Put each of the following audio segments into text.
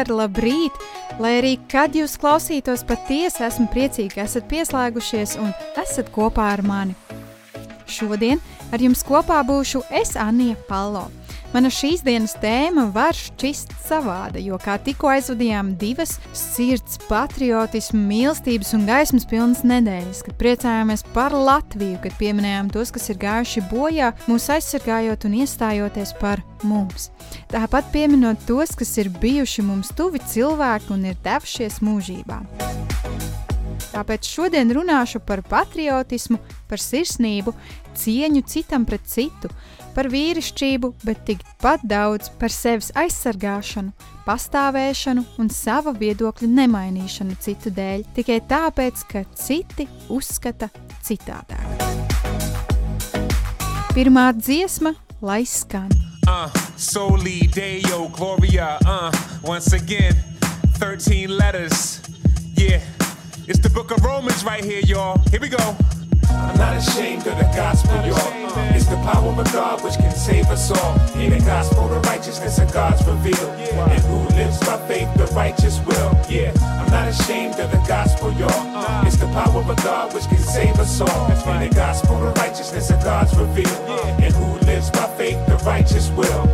Labvakar, labrīt! Lai arī kad jūs klausītos, patiesi esmu priecīga, ka esat pieslēgušies un esat kopā ar mani. Šodien ar jums kopā būšu es, Anija Palo. Mana šīs dienas tēma var šķist savāda, jo kā tikko aizvadījām divas sirds, patriotismu, mīlestības un gaismas pilnas nedēļas, kad priecājāmies par Latviju, kad pieminējām tos, kas ir gājuši bojā, mūs aizsargājot un iestājoties par mums. Tāpat pieminot tos, kas ir bijuši mums tuvi cilvēki un ir devušies mūžībā. Tāpēc šodien runāšu par patriotismu, par sirsnību, cieņu citam pret citu, par vīrišķību, bet tikpat daudz par sevis aizsargāšanu, pastāvēšanu un sava viedokļa nemainīšanu citu dēļ, tikai tāpēc, ka citi uzskata citādāk. Pirmā dziesma, lai skan. Uh, soli Deo Gloria, uh, once again, 13 letters, yeah. It's the book of Romans right here, y'all. Here we go. I'm not ashamed of the gospel, y'all. It's the power of God which can save us all. In the gospel, the righteousness of God's revealed. And who lives by faith, the righteous will. Yeah, I'm not ashamed of the gospel, y'all. It's the power of God which can save us all. In the gospel, the righteousness of God's revealed. And who lives by faith, the righteous will.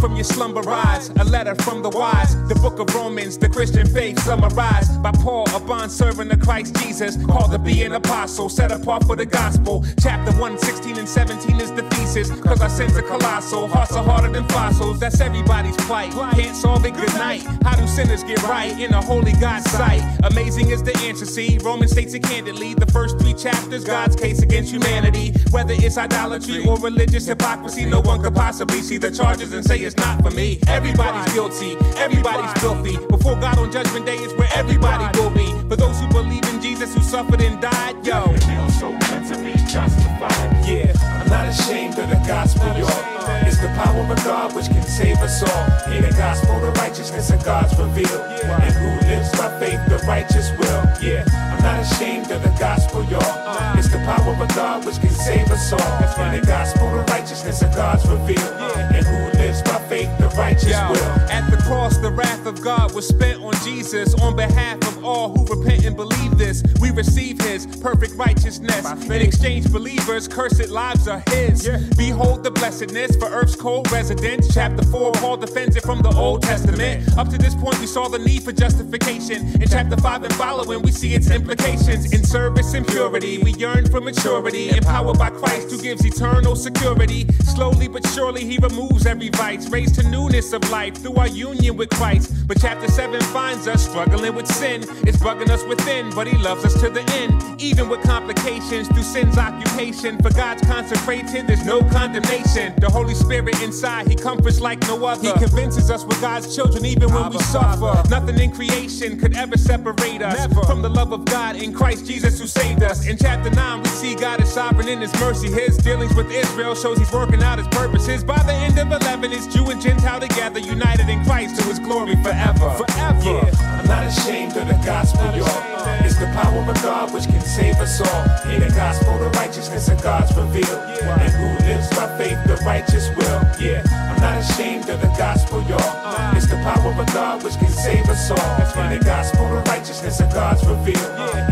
From your slumber, rise. A letter from the wise. The book of Romans, the Christian faith summarized by Paul, a bond servant of Christ Jesus, called to be an apostle, set apart for the gospel. Chapter 1, 16 and 17 is the thesis. Cause our sins are colossal, hearts are harder than fossils. That's everybody's plight. Can't solve it, good night. How do sinners get right in a holy God's sight? Amazing is the answer, see. Romans states it candidly. The first three chapters, God's case against humanity. Whether it's idolatry or religious hypocrisy, no one could possibly see the charges and say it's not for me. Everybody's guilty, everybody's filthy. Before God on judgment day is where everybody will be. For those who believe in Jesus who suffered and died, yo. So meant to be justified. Yeah, I'm not ashamed of the gospel, y'all. It's the power of God which can save us all. In the gospel, the righteousness of God's revealed. And who lives by faith, the righteous will. Yeah, I'm not ashamed of the gospel, y'all. It's the power of God which can save us all. In the gospel, the righteousness of God's revealed. And who lives by faith, the righteous Yo, will. At the cross, the wrath of God was spent on Jesus on behalf of all who repent and believe this. We receive his perfect righteousness. In exchange, believers, cursed lives are his. Yeah. Behold the blessedness for earth's cold residents. Chapter 4, Paul defends it from the Old Testament. Up to this point, we saw the need for justification. In chapter 5 and following, we see its implications. In service and purity, we yearn for maturity. Empowered by Christ, who gives eternal security. Slowly but surely, he removes every vice raised to newness of life through our union with Christ. But chapter 7 finds us struggling with sin. It's bugging us within, but He loves us to the end. Even with complications through sin's occupation. For God's consecrated, there's no condemnation. The Holy Spirit inside, He comforts like no other. He convinces us we're God's children even when we suffer. Nothing in creation could ever separate us Never. from the love of God in Christ Jesus who saved us. In chapter 9, we see God is sovereign in His mercy. His dealings with Israel shows He's working out His purposes. By the end of 11, it's Jew and Gentile together, united in Christ to his glory forever. Forever. Yeah. I'm not ashamed of the gospel, y'all. It's the power of God which can save us all. In the gospel, the righteousness of God's revealed. And who lives by faith, the righteous will. Yeah. I'm not ashamed of the gospel, y'all. Uh-huh. It's the power of God which can save us all. In the gospel, the righteousness of God's revealed.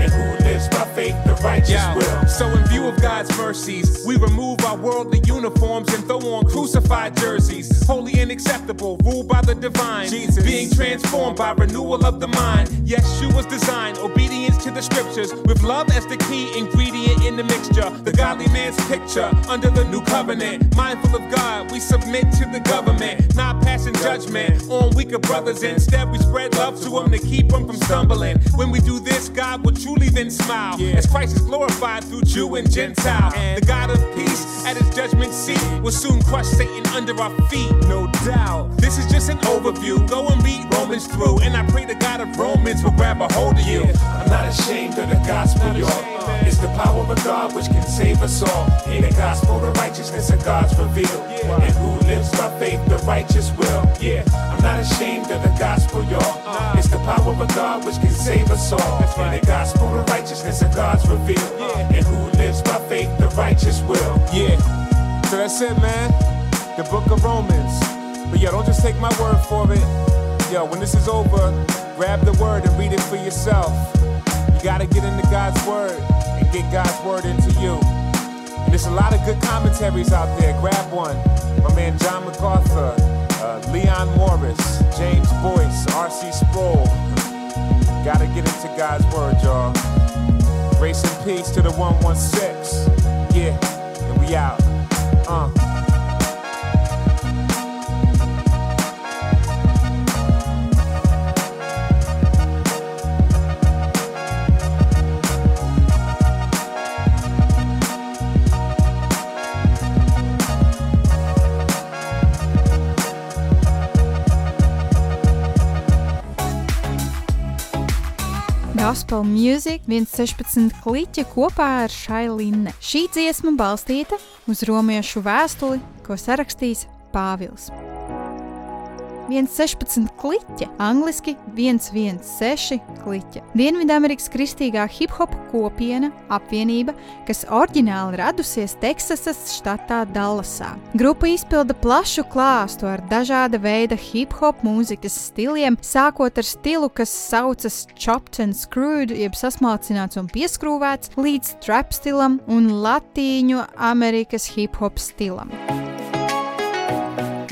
And who lives by faith, the righteous will. So in view of God's mercies, we remove our worldly uniforms and throw on crucified jerseys. Holy and acceptable, ruled by the divine. Jesus. Being transformed by renewal of the mind. Yes, she was designed, obedience to the scriptures, with love as the key ingredient in the mixture. The godly man's picture under the new covenant. Mindful of God, we submit to the government, not passing judgment on weaker brothers. Instead, we spread love to them to keep them from stumbling. When we do this, God will truly then smile. As Christ is glorified through Jew and Gentile. The God of peace at his judgment seat will soon crush Satan under our feet, no doubt. This is just an overview. Go and read Romans through, and I pray the God of Romans will grab a hold of you. I'm not ashamed of the gospel, y'all. It's the power of God which can save us all. In the gospel, the righteousness of God's revealed. And who lives by faith, the righteous will. Yeah, I'm not ashamed of the gospel, y'all. It's the power of God which can save us all. In the gospel, the righteousness of God's revealed. And who lives by faith, the righteous will. Yeah, so that's it, man. The book of Romans. But yo, don't just take my word for it. Yo, when this is over, grab the word and read it for yourself. You gotta get into God's word and get God's word into you. And there's a lot of good commentaries out there. Grab one. My man John MacArthur, uh, Leon Morris, James Boyce, R.C. Sproul. Gotta get into God's word, y'all. Grace and peace to the 116. Yeah, and we out. Uh. Gospel Music 116 kliķa kopā ar Šailinne. Šī dziesma balstīta uz romiešu vēstuli, ko sarakstījis Pāvils. 116 kliķa, angliski 116 kliķa. Dienvidamerikas kristīgā hip-hop kopiena apvienība, kas oriģināli radusies Teksasas štatā Dallasā. Grupa izpilda plašu klāstu ar dažāda veida hip-hop mūzikas stiliem, sākot ar stilu, kas saucas chopped and screwed, jeb sasmalcināts un pieskrūvēts, līdz trap stilam un latīņu Amerikas hip-hop stilam.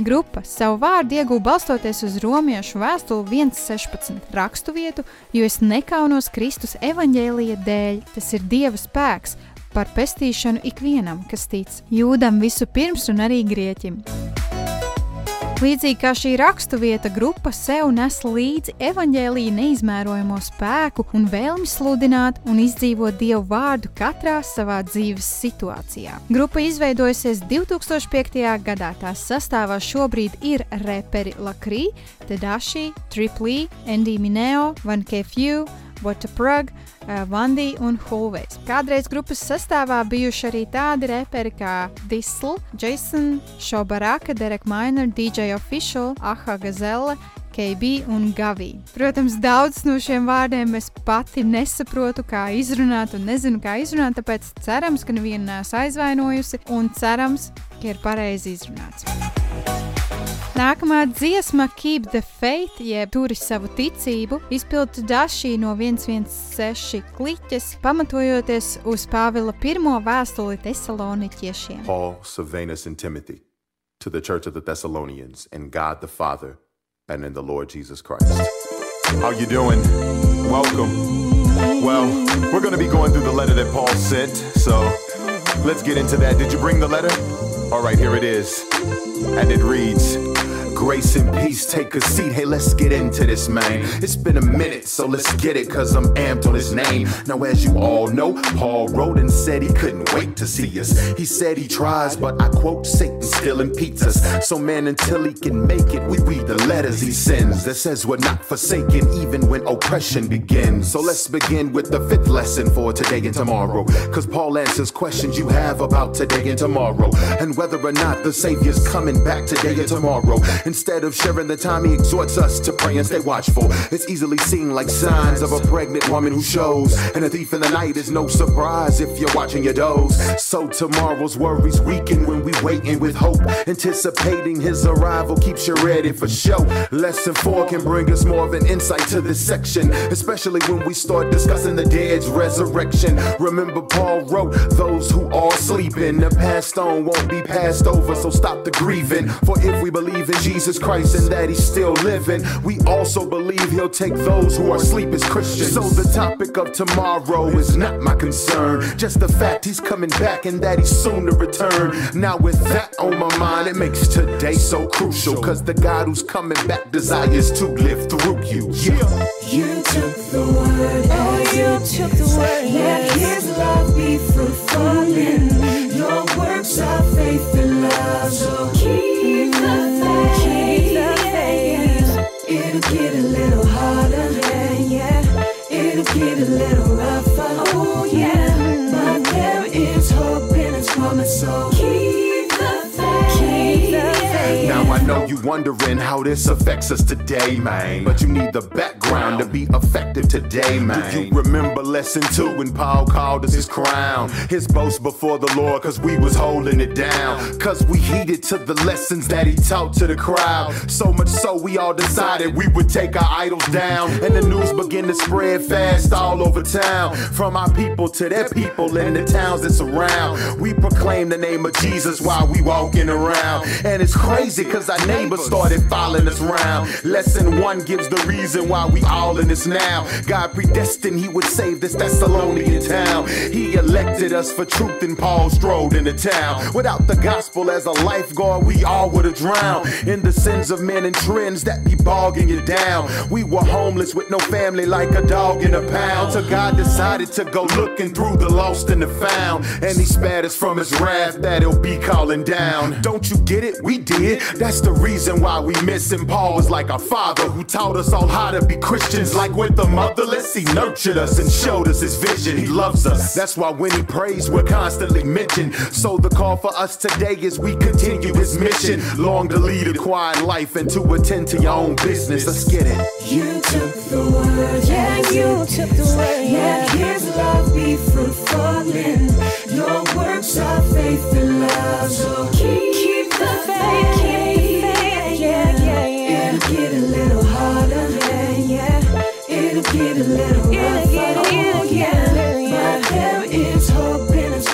Grupa savu vārdu ieguva balstoties uz romiešu vēstuli 1.16 raksturvietu, jo es nekaunos Kristus evaņģēlīja dēļ. Tas ir Dieva spēks par pestīšanu ikvienam, kas tic jūdam visu pirms un arī grieķim. Līdzīgi kā šī raksturvieta, grupa sev nes līdzi evaņģēlīja neizmērojamo spēku un vēlmi sludināt un izdzīvot Dievu vārdu katrā savā dzīves situācijā. Grupa izveidojusies 2005. gadā. Tās sastāvā šobrīd ir reperi Lakrī, Tadashi, Triplī, Andy Mineo, Van Kefju, Waterprug, uh, Vandī un Hulvejs. Kādreiz grupas sastāvā bijuši arī tādi reperi kā Disl, Jason, Šobaraka, Derek Miner, DJ Official, Aha Gazelle, KB un Gavī. Protams, daudz no šiem vārdiem es pati nesaprotu, kā izrunāt, un nezinu, kā izrunāt, tāpēc cerams, ka nevienu neesmu aizvainojusi, un cerams, ka ir pareizi izrunāts. Nākamā dziesma, Keep the Faith, jeb turi savu ticību, izpildīta Dašī no 116 kliķes, pamatojoties uz Pāvila pirmo vēstuli Thessaloniķiešiem. Paul, Silvanus, and Timothy, to the church of the Thessalonians, and God the Father, and in the Lord Jesus Christ. How you doing? Welcome. Well, we're going to be going through the letter that Paul sent, so let's get into that. Did you bring the letter? All right, here it is. And it reads Grace and peace, take a seat. Hey, let's get into this, man. It's been a minute, so let's get it, cause I'm amped on his name. Now, as you all know, Paul wrote and said he couldn't wait to see us. He said he tries, but I quote, Satan still impedes us. So, man, until he can make it, we read the letters he sends that says we're not forsaken, even when oppression begins. So, let's begin with the fifth lesson for today and tomorrow. Cause Paul answers questions you have about today and tomorrow, and whether or not the Savior's coming back today and tomorrow. Instead of sharing the time, he exhorts us to pray and stay watchful. It's easily seen like signs of a pregnant woman who shows. And a thief in the night is no surprise if you're watching your doze. So tomorrow's worries weaken when we waiting with hope. Anticipating his arrival keeps you ready for show. Lesson four can bring us more of an insight to this section, especially when we start discussing the dead's resurrection. Remember, Paul wrote, Those who are sleeping, the past on won't be passed over, so stop the grieving. For if we believe in Jesus, Jesus Christ and that he's still living. We also believe he'll take those who are asleep as Christians. So the topic of tomorrow is not my concern. Just the fact he's coming back and that he's soon to return. Now, with that on my mind, it makes today so crucial. Cause the God who's coming back desires to live through you. Yeah. You took the word, oh, you took the word. Let his love be fruitful in your works of faith and love. So keep get a little harder, yeah, yeah. It'll get a little rougher, oh yeah. But there is hope in its promise, so keep the faith. Keep the faith. Now I know you wondering how this affects us today, man. But you need the background to be effective today, man. Do you remember lesson two when Paul called us his crown? His boast before the Lord, cause we was holding it down. Cause we heeded to the lessons that he taught to the crowd. So much so we all decided we would take our idols down. And the news began to spread fast all over town. From our people to their people and the towns that surround. We proclaim the name of Jesus while we walking around. And it's crazy cause our neighbors started following us around. Lesson one gives the reason why we all in this now. God predestined he would save this Thessalonian town. He elected us for truth and Paul strode into town. Without the gospel as a lifeguard, we all would have drowned in the sins of men and trends that be bogging you down. We were homeless with no family like a dog in a pound. So God decided to go looking through the lost and the found. And he spared us from his wrath that he'll be calling down. Don't you get it? We did. That's the reason why we miss him. Paul was like our father who taught us all how to be Christians. Like with the motherless, he nurtured us and showed us his vision. He loves us. That's why when he prays, we're constantly mentioned. So the call for us today is we continue his mission. Long to lead a quiet life and to attend to your own business. Let's get it. You took the word, yeah, you took the word. Let his love be fruitful in your works of faith and love. So keep, keep the faith, get a little rougher, yeah. But there is hope in its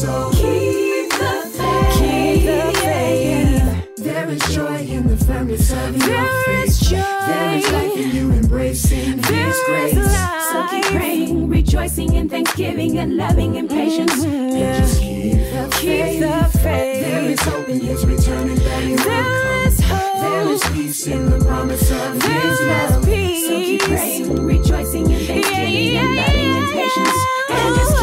so keep the faith, keep the faith. There is joy in the family serving your There faith. is joy. There is life in you embracing There His is grace. So keep praying, rejoicing in thanksgiving and loving in patience. And just keep the Keep faith. the faith. There is hope in His returning that He will come. There is peace in the promise of His is love. So keep praying, rejoicing in thanksgiving Yeah, and yeah, loving in yeah, patience. And just keep the faith.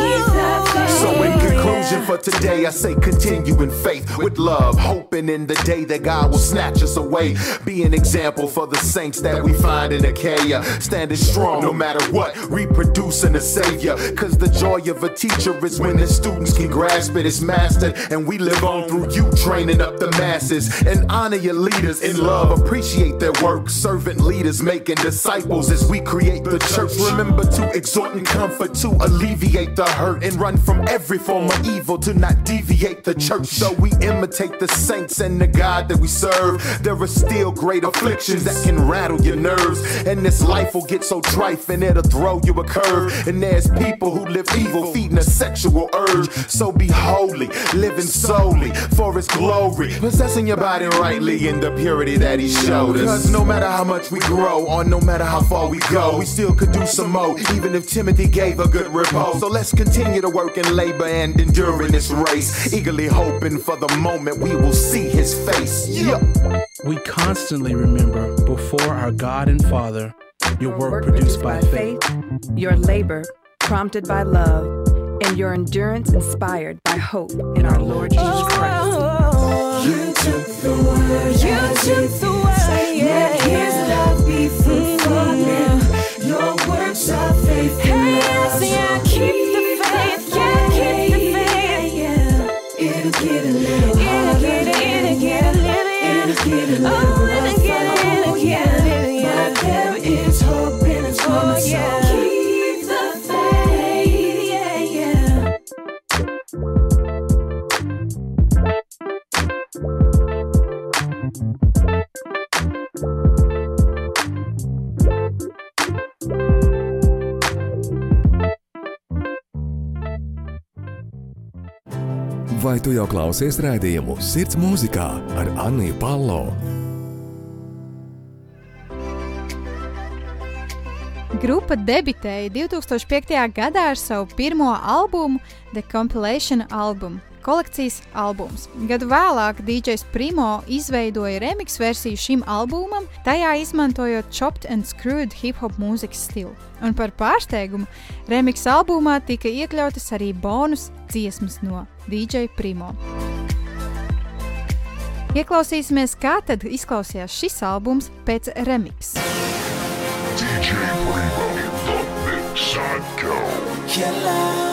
So in conclusion for today, I say continue in faith with love, hoping in the day that God will snatch us away. Be an example for the saints that we find in Achaia, standing strong no matter what, reproducing a savior. Cause the joy of a teacher is when the students can grasp it, it's mastered, and we live on through you, training up the masses. And honor your leaders in love, appreciate their work. Servant leaders making disciples as we create the church. Remember to exhort and comfort, to alleviate the hurt, and run from every form of evil to not deviate the church. So we imitate the saints and the God that we serve. There are still great afflictions that can rattle your nerves, and this life will get so trite and it'll throw you a curve. And there's people who live evil, feeding a sexual urge. So be holy, living solely for His glory, possessing your body rightly in the purity that He showed us. Cause no matter how much we grow, or no matter how far we go, we still could do some more, even if Timothy gave a good repose. So let's continue to work and labor and endure in this race, eagerly hoping for the moment we will see His face. Yeah. We constantly remember before our God and Father your work produced by faith. your labor prompted by love, and your endurance inspired by hope in our Lord Jesus oh, Christ. You took the word, You took the word, yeah, Let His love be fruitful mm-hmm. in your works of faith and Yes, love. yeah, keep It'll get a little harder. get it, a little, get a little Oh, it, Oh, little, yeah. But there is hope in His promise. yeah. vai tu jau klausies raidījumu Sirds mūzikā ar Anniju Palo. Grupa debitēja 2005. gadā ar savu pirmo albumu The Compilation Album. Kolekcijas albums. Gadu vēlāk DJs Primo izveidoja remix versiju šim albumam, tajā izmantojot chopped and screwed hip hop mūzikas stilu. Un par pārsteigumu, remix albumā tika iekļautas arī bonus dziesmas no DJ Primo. Ieklausīsimies, kā tad izklausījās šis albums pēc remix. DJ Primo, the mix psycho. Killer.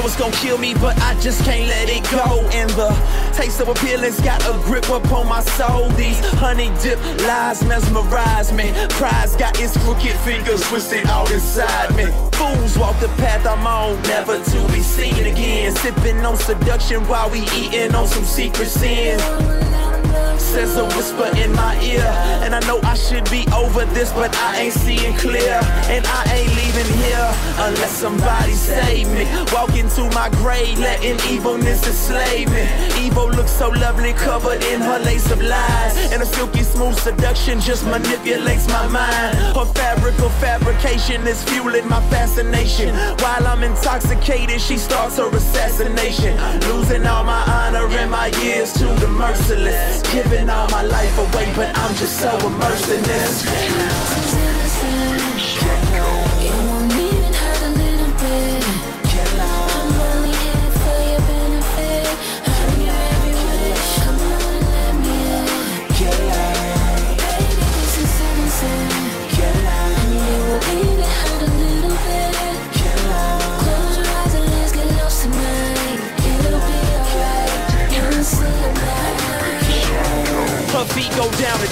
know it's gonna kill me, but I just can't let it go. And the taste of appealing's got a grip upon my soul. These honey dip lies mesmerize me. Pride's got its crooked fingers twisted out inside me. Fools walk the path I'm on, never to be seen again. Sipping on seduction while we eating on some secret sin says a whisper in my ear. And I know I should be over this, but I ain't seeing clear. And I ain't leaving here unless somebody save me. Walk into my grave, letting evilness enslave me. Evil looks so lovely, covered in her lace of lies. And a silky smooth seduction just manipulates my mind. Her fabric of fabrication is fueling my fascination. While I'm intoxicated, she starts her assassination. Losing all my honor and my years to the merciless. Giving all my life away, but I'm just so immersed in this. Go down the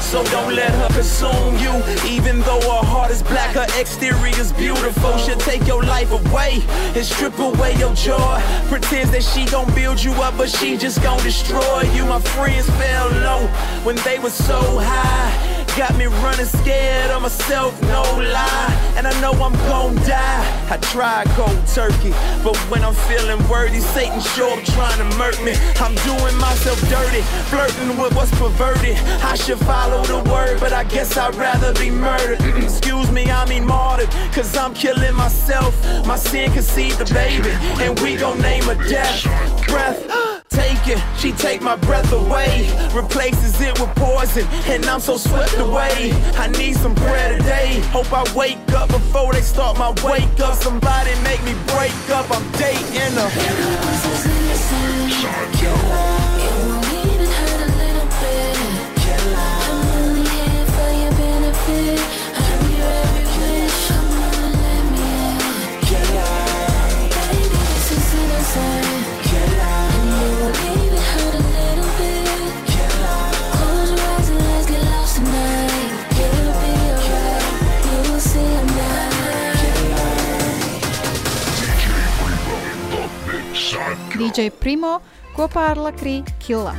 so don't let her consume you. Even though her heart is black, her exterior's beautiful. She'll take your life away and strip away your joy. Pretends that she gon' build you up, but she just gon' destroy you. My friends fell low when they were so high. Got me running scared of myself, no lie. And I know I'm gon' die. I tried cold turkey, but when I'm feeling worthy, Satan show up trying to murk me. I'm doing myself dirty, flirting with what's perverted. I should follow the word, but I guess I'd rather be murdered. Excuse me, I mean martyred, cause I'm killing myself. My sin conceived the baby, and we gon' name a death. Breath. She take my breath away, replaces it with poison, and I'm so swept away. I need some prayer today. Hope I wake up before they start my wake up. Somebody make me break up. I'm dating DJ Primo kopā ar Lakrī Killa.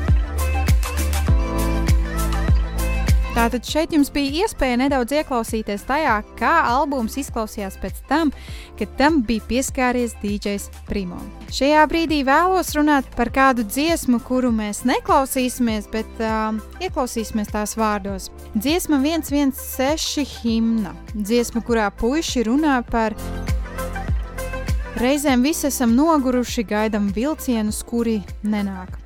Tātad šeit jums bija iespēja nedaudz ieklausīties tajā, kā albums izklausījās pēc tam, kad tam bija pieskāries DJs Primo. Šajā brīdī vēlos runāt par kādu dziesmu, kuru mēs neklausīsimies, bet uh, ieklausīsimies tās vārdos. Dziesma 116 himna. Dziesma, kurā puiši runā par Reizēm visi esam noguruši, gaidām vilcienus, kuri nenāk.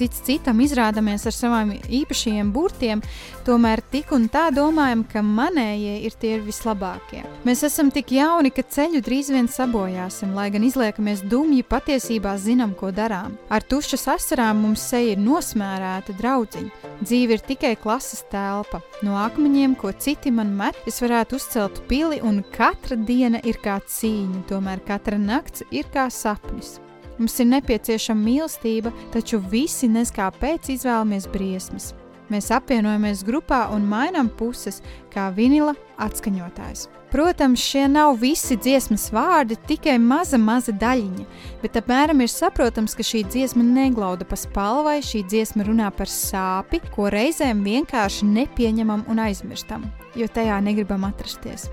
Cits citam izrādamies ar saviem īpašajiem burtiem, tomēr tik un tā domājam, ka manējie ir tie vislabākie. Mēs esam tik jauni, ka ceļu drīz vien sabojāsim, lai gan izliekamies dumji, patiesībā zinām, ko darām. Ar tušas asarām mums seja ir nosmērēta draudziņa. Dzīve ir tikai klases telpa. No akmeņiem, ko citi man met, es varētu uzcelt pili, un katra diena ir kā cīņa, tomēr katra nakts ir kā sapnis. Mums ir nepieciešama mīlestība, taču visi nes kāpēc izvēlamies briesmas. Mēs apvienojamies grupā un mainām puses, kā vinila atskaņotājs. Protams, šie nav visi dziesmas vārdi, tikai maza, maza daļiņa, bet apmēram ir saprotams, ka šī dziesma neglauda pa spalvai, šī dziesma runā par sāpi, ko reizēm vienkārši nepieņemam un aizmirstam, jo tajā negribam atrasties.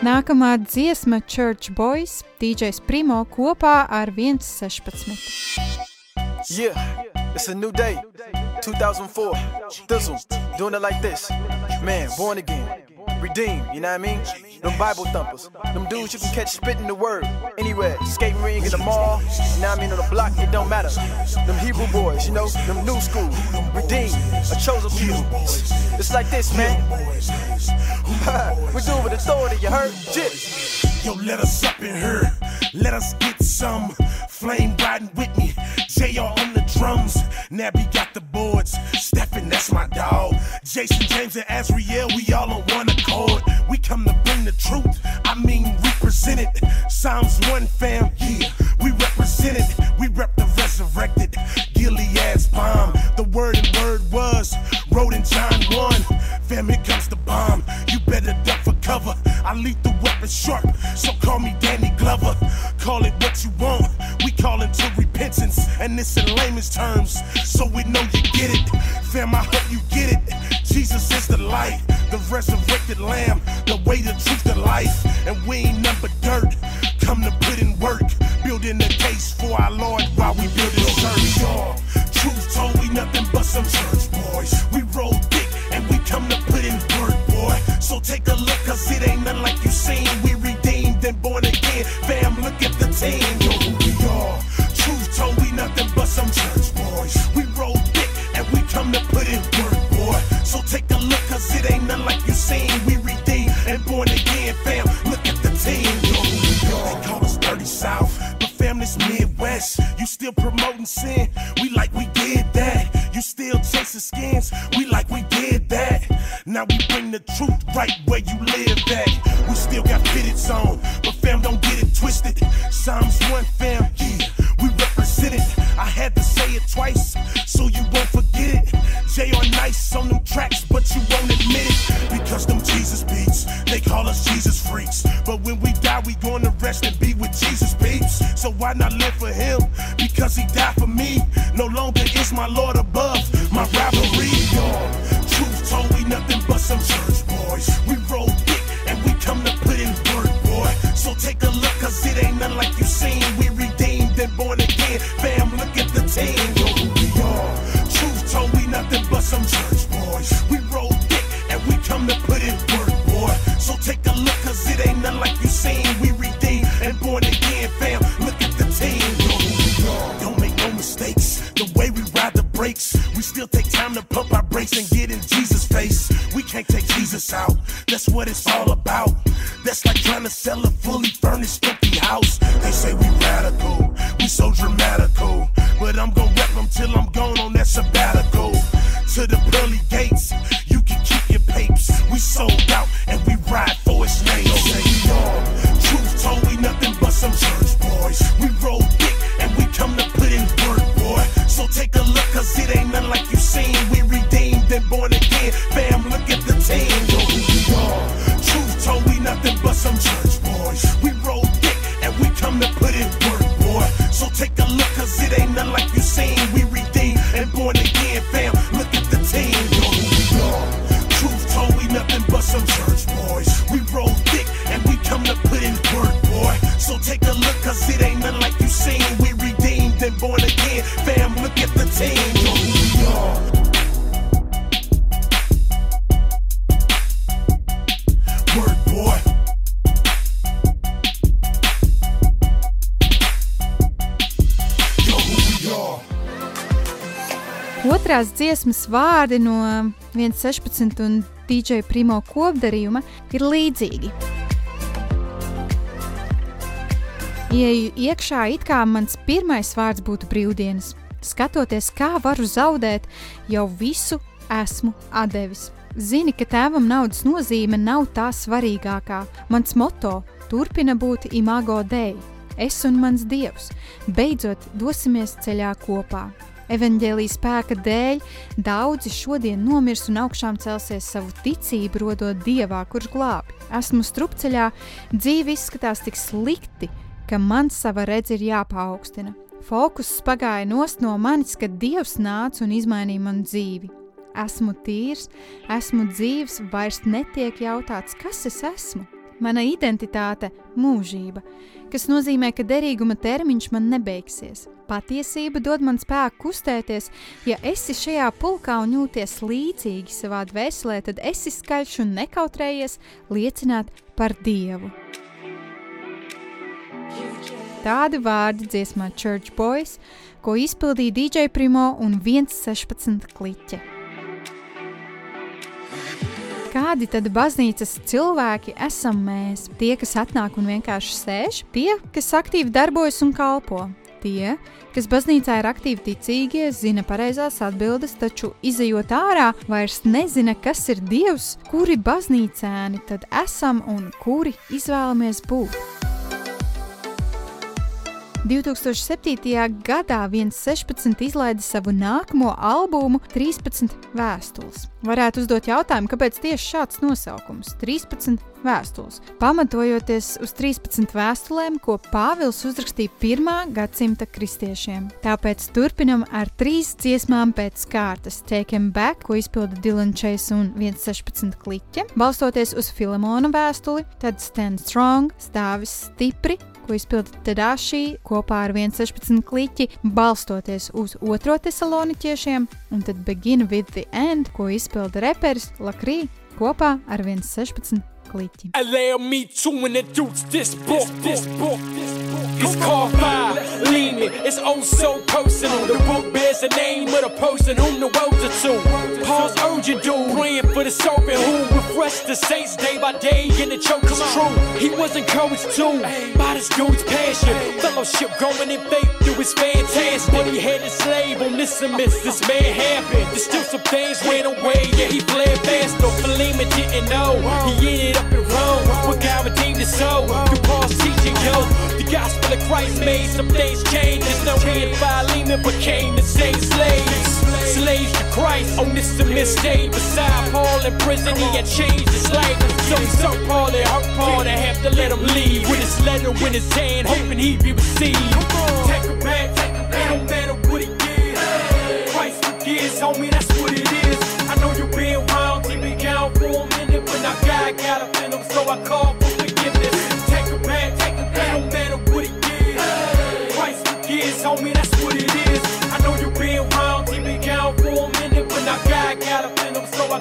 Nākamā dziesma Church Boys, DJs Primo kopā ar 1.16. Yeah, it's a new day. 2004. Thizzle, doing it like this. Man, born again. Redeemed, you know what I mean? Them Bible thumpers. Them dudes you can catch spitting the word anywhere. Skating ring in the mall, you know what I mean? On the block, it don't matter. Them Hebrew boys, you know? Them new school. Redeemed, a chosen people. It's like this, man. we do it with authority, you heard? Jit. Yo, let us up in here. Let us get some flame riding with me. JR on the drums. Nabby got the boards. Stephen, that's my dog. Jason, James, and Azriel, we all on one accord. We come to bring the truth. I mean, represent it. Psalms 1 fam, yeah. We represent it. We rep the resurrected. Gilead's bomb. The word and word was wrote in John 1. Fam, here comes the bomb. You better duck for cover. I leave the weapon sharp. So call me Danny Glover. Call it what you want. We call it to repentance. And this in layman's terms. So we know you get it. Fam, I hope you get it. Jesus is the light, the resurrected lamb, the way, the truth, the life. And we ain't number dirt. Come to put in work. Building a case for our Lord while we build this church. Truth told we nothing but some church boys. We roll So take a look, cause it ain't nothing like you seen. We redeemed and born again. Fam, look at the team. Yo, who we are. Truth told we nothing but some church boys. We roll thick and we come to put in work, boy. So take a look, cause it ain't nothing like you seen. We redeemed and born again. Fam, look at the team. Yo, who we are. They call us Dirty South, but fam, this Midwest. You still promoting sin. We like we did that. You still chasing skins. We like we did that. Now we bring the truth right where you live at. We still got fitted on, but fam, don't get it twisted. Psalms 1 fam, yeah, we represent it. I had it twice, so you won't forget it. JR nice on them tracks, but you won't admit it. Because them Jesus beats, they call us Jesus freaks. But when we die, we gonna rest and be with Jesus peeps. So why not live for him? Because he died for me. No longer is my Lord above my rivalry. Truth told we nothing but some church vārdi no 1.16 un DJ Primo kopdarījuma ir līdzīgi. Ieju iekšā, it kā mans pirmais vārds būtu brīvdienas. Skatoties, kā varu zaudēt, jau visu esmu devis. Zini, ka tēvam naudas nozīme nav tā svarīgākā. Mans moto turpina būt imago dei. Es un mans dievs, beidzot dosimies ceļā kopā. Evangelijas spēka dēļ daudzi šodien nomirs un augšām celsies savu ticību, rodot dievā, kurš glābi. Esmu strupceļā, dzīve izskatās tik slikti, ka man sava redze ir jāpaukstina. Fokus pagāja nost no manis, kad dievs nāca un izmainīja manu dzīvi. Esmu tīrs, esmu dzīves, vairs netiek jautāts, kas es esmu. Mana identitāte - mūžība, kas nozīmē, ka derīguma termiņš man nebeigsies. Patiesība dod man spēku kustēties. Ja esi šajā pulkā un jūties līdzīgi savā dvēselē, tad esi skaļš un nekautrējies liecināt par Dievu. Tādi vārdi dziesmā Church Boys, ko izpildīja DJ Primo un 116 kliķe. Kādi tad baznīcas cilvēki esam mēs? Tie, kas atnāk un vienkārši sēž, tie, kas aktīvi darbojas un kalpo, tie, kas baznīcā ir aktīvi ticīgie, zina pareizās atbildes, taču izējot ārā, vairs nezina, kas ir Dievs, kuri baznīcēni tad esam un kuri izvēlamies būt. 2007. gadā 116 izlaida savu nākamo albumu 13 vēstules. Varētu uzdot jautājumu, kāpēc tieši šāds nosaukums - 13 vēstules. Pamatojoties uz 13 vēstulēm, ko Pāvils uzrakstīja 1. gadsimta kristiešiem. Tāpēc turpinam ar trīs dziesmām pēc kārtas - Take Him Back, ko izpilda Dylan Chase un 116 kliķe, balstoties uz Filemona vēstuli, tad Stand Strong, stāvis stipri, ko izpilda Tadashi kopā ar 116 kliķi, balstoties uz 2. tesaloniķiešiem, un tad Begin with the End, ko izpilda reperis Lakrī kopā ar 116 kliķi. Allow me to introduce this book, this book, this book. It's called Five Leaning. It's oh so personal. The book bears the name of the person whom the world's are to. Paul's urgent dude, praying for the servant who refreshed the saints day by day, and the choke is true. He was encouraged too by this dude's passion. Fellowship growing in faith through his fantastic. But he had a slave on this immense. This man happened. There's still some things went away, yeah, he fled faster. Philemon didn't know. He ended up in Rome. What God redeemed his soul through Paul's teaching, yo. Gospel of Christ made some things change. There's no way Philemon became the same slaves. Slaves to Christ. On this stayed beside Paul in prison. He had changed his life. So he so Paul it hurt Paul to have to let him leave. With his letter in his hand, hoping he'd be received. Take him back, take him back. Don't matter what he did. Christ forgives, homie, that's what it is. I know you've been wild, keep it down for a minute, but now God got up in him, so I call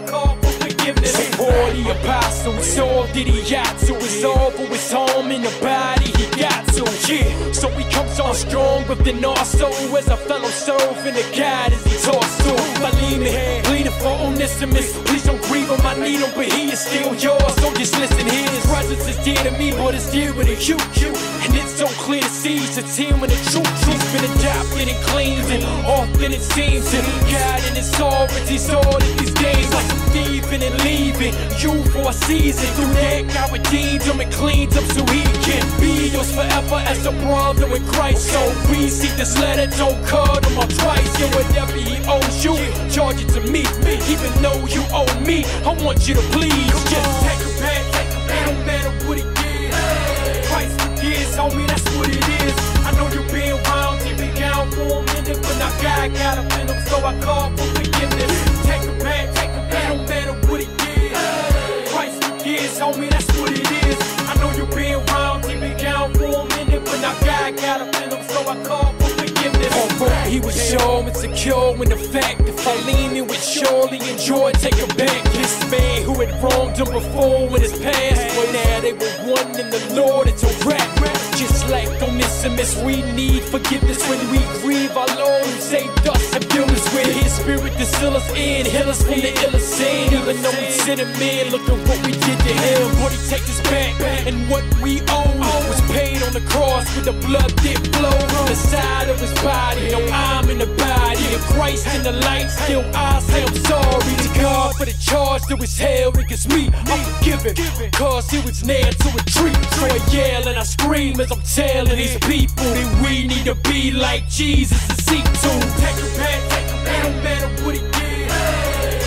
call for forgiveness. So Paul the apostle, it's all that he got to. It's all for his home in the body he got to. Yeah, so he comes on strong within our soul as a fellow servant of God as he talks to. Philemon, pleading for Onesimus. Please don't grieve him, I need him, but he is still yours. So just listen here. His presence is dear to me, but it's dearer to you. you. And it's so clear to see it's him and the truth. He's been adopted and cleansed and often it seems. And God in his sovereignty that these days like I'm thieving and leaving you for a season. Through that, God redeemed him and cleaned him so he can be yours forever as a brother in Christ. So we see this letter, don't cut him off twice. Yeah, whatever he owes you, charge it to me. Even though you owe me, I want you to please just take him back, take him back. No matter what he did, Christ forgives, homie, that's what it is. I know you've been keep it down for a minute, but now God got up in so I call for forgiveness. Now God got up in him, so I call he was sure and secure in the fact that Philemon would surely enjoy taking back this man who had wronged him before in his past. But now they were one in the Lord, it's a rap. Just like Onesimus, we need forgiveness when we grieve our Lord who saved us and filled us with His Spirit to seal us in, heal us from the illest sin. and know we sent him in. Look at what we did to him. What he take us back, and what we owe was paid on the cross with the blood dip flow from the side of his body. No, I'm in the body of Christ in the light. Still, I say I'm sorry to God for the charge that was held against me. I'm forgiven, cause he was nailed to a tree. So I yell and I scream as I'm telling these people that we need to be like Jesus and see to. Take a back, take a back, no matter what he did.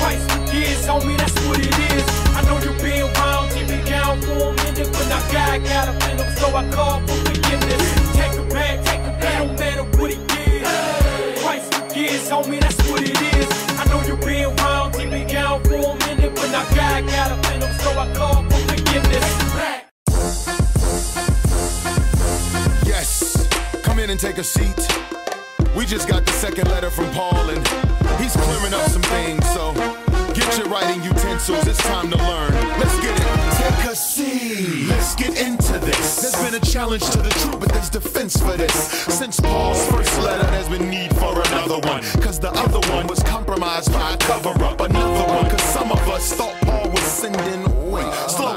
Christ forgives, homie, that's what it is. I know you've been around, keep me down for a minute, but now God got a venom, so I call for forgiveness. Forgives, homie, that's what it is. I know you've been around, keep me down for a minute, but now God got a so I call for forgiveness. Yes, come in and take a seat. We just got the second letter from Paul, and he's clearing up some things. So get your writing utensils. It's time to learn. Let's get it. Take a seat. Let's get into this. There's been a challenge to the truth, but there's defense for this. Since Paul's first letter, there's been need for another one. Cause the other one was compromised by a cover up. Another one, cause some of us thought Paul was sending.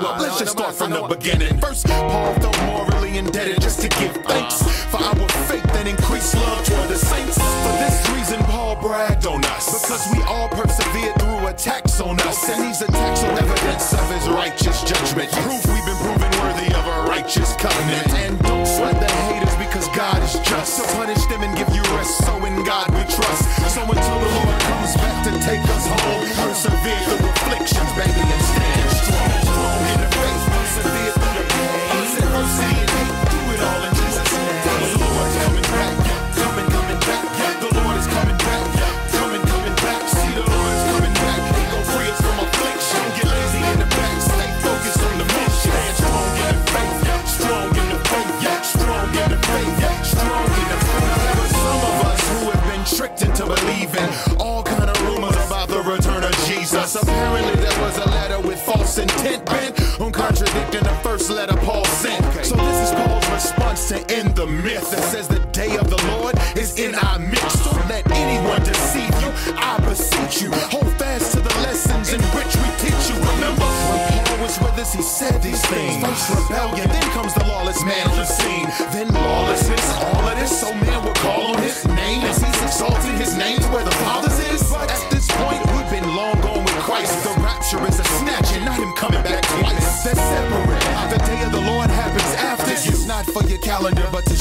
Up. Let's just start from the beginning. First, Paul felt morally indebted just to give thanks for our faith and increased love toward the saints. For this reason, Paul bragged on us because we all persevered through attacks on us, and these attacks are evidence of his righteous judgment. Proof we've been proven worthy of a righteous covenant. And don't sweat the haters because God is just to punish them and give you rest. So in God we trust. So until the Lord comes back to take us home, persevere through afflictions, baby, Apparently there was a letter with false intent bent on contradicting the first letter Paul sent. So is Paul's response to end the myth that says the day of the Lord is in our midst. Don't let anyone deceive you. I beseech you. Hold fast to the lessons in which we teach you. Remember when Paul was with us, he said these things. First rebellion, then comes the lawless man on the scene. Calendar, but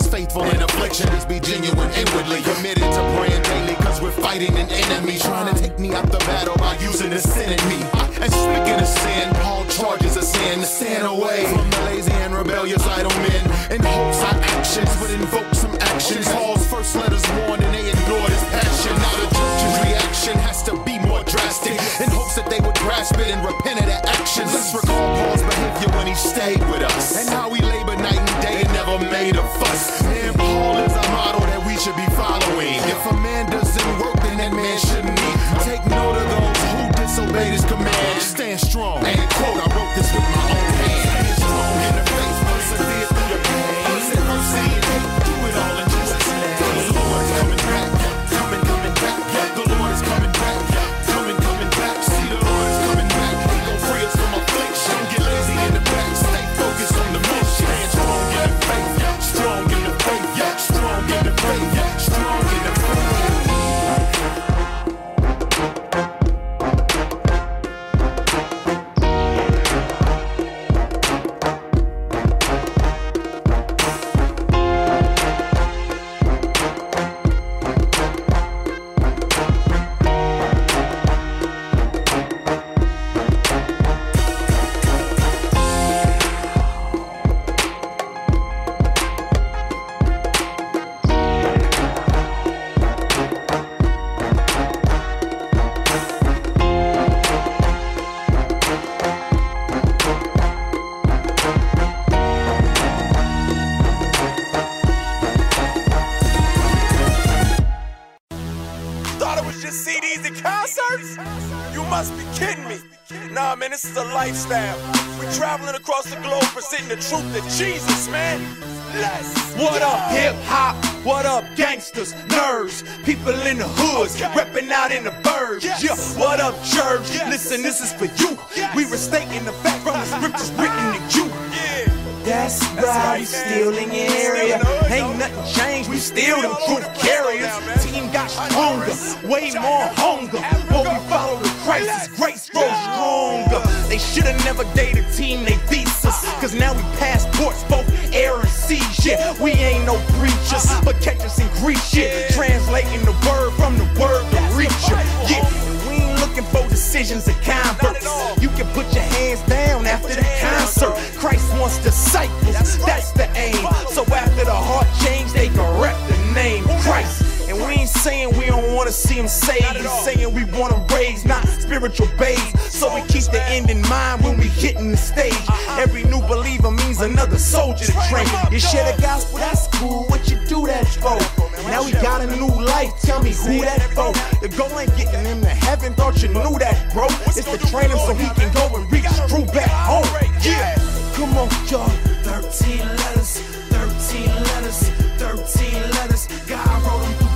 is faithful in affliction. Be genuine inwardly, committed to praying daily, cause we're fighting an enemy trying to take me out the battle by using the sin in me. And speaking of sin, Paul charges a sin. Stand away from the lazy and rebellious idle men. In hopes our actions would invoke some action. Paul's first letters warned and they ignored his passion. Now the church's reaction has to be more drastic. In hopes that they would grasp it and repent of their actions. Let's recall Paul's behavior when he stayed with us. And how he labored night and day and never made a fuss. Man, Paul is a model that we should be following. If a man doesn't work, then that man shouldn't eat. Take note of those who disobeyed his command. Stand strong. And quote, I wrote this with my This is a lifestyle. We're traveling across the globe presenting the truth of Jesus, man. Let's What up, hip hop? What up, gangsters, nerds, people in the hoods, repping out in the burbs? Yeah, what up, church? Listen, this is for you. We restating the fact from the scriptures to. We still in your area. Ain't nothing changed, we still them truth carriers. Team got stronger, way more hunger. But we follow the Christ, His grace grows stronger. They should've never dated team, they beats us. Cause now we passports, both air and sea shit. We ain't no preachers, but catch us in Greek shit. Translating the word from the word to reach you. Yeah, looking for decisions and converts. You can put your hands down after the concert. Christ wants disciples, that's the aim. So after the heart change, they correct the name Christ. Ain't saying we don't wanna see him saved. We saying we wanna raise, not spiritual babes. So we keep the end in mind when we hitting the stage. Every new believer means another soldier to train. You share the gospel, that's cool. What you do that for? Now we got a new life. Tell me who that for? The goal ain't getting him to heaven. Thought you knew that, bro. It's to train him so he can go and reach true back home. Yeah, come on, y'all. 13 letters, 13 letters, 13 letters. God wrote them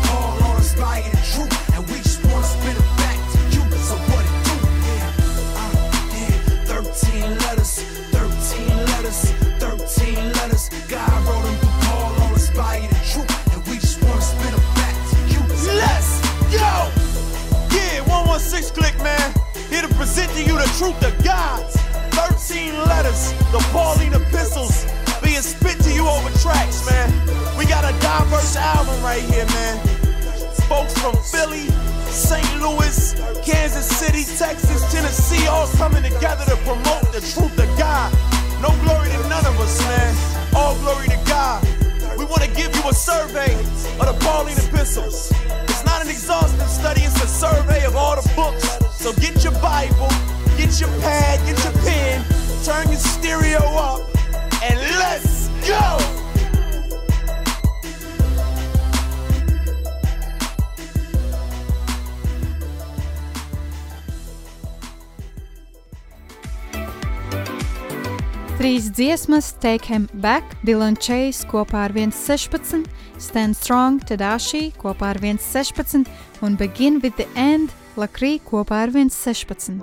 God wrote them through Paul on inspired truth. And we just wanna spit it back to you. Let's go! Yeah, 116 click, man. Here to present to you the truth of God. 13 letters, the Pauline epistles, being spit to you over tracks, man. We got a diverse album right here, man. Folks from Philly, St. Louis, Kansas City, Texas, Tennessee, all coming together to promote the truth of God. No glory to none of us, man. All glory to God. We want to give you a survey of the Pauline epistles. It's not an exhaustive study, it's a survey of all Trīs dziesmas, Take Him Back, Dylan Chase kopā ar 1.16, Stand Strong, Tadashi kopā ar 1.16 un Begin with the End, Lakrī kopā ar 1.16.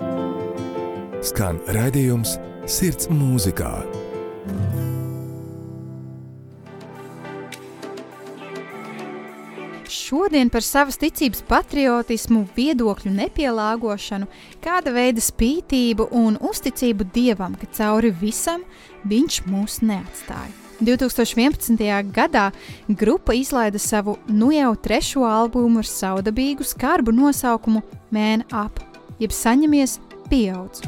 Skan raidījums Sirds mūzikā. Šodien par savas ticības patriotismu, viedokļu nepielāgošanu, kāda veida spītību un uzticību dievam, ka cauri visam viņš mūs neatstāja. 2011. gadā grupa izlaida savu nu jau trešo albumu ar saudabīgu skarbu nosaukumu Man Up, jeb saņemies pieaudz.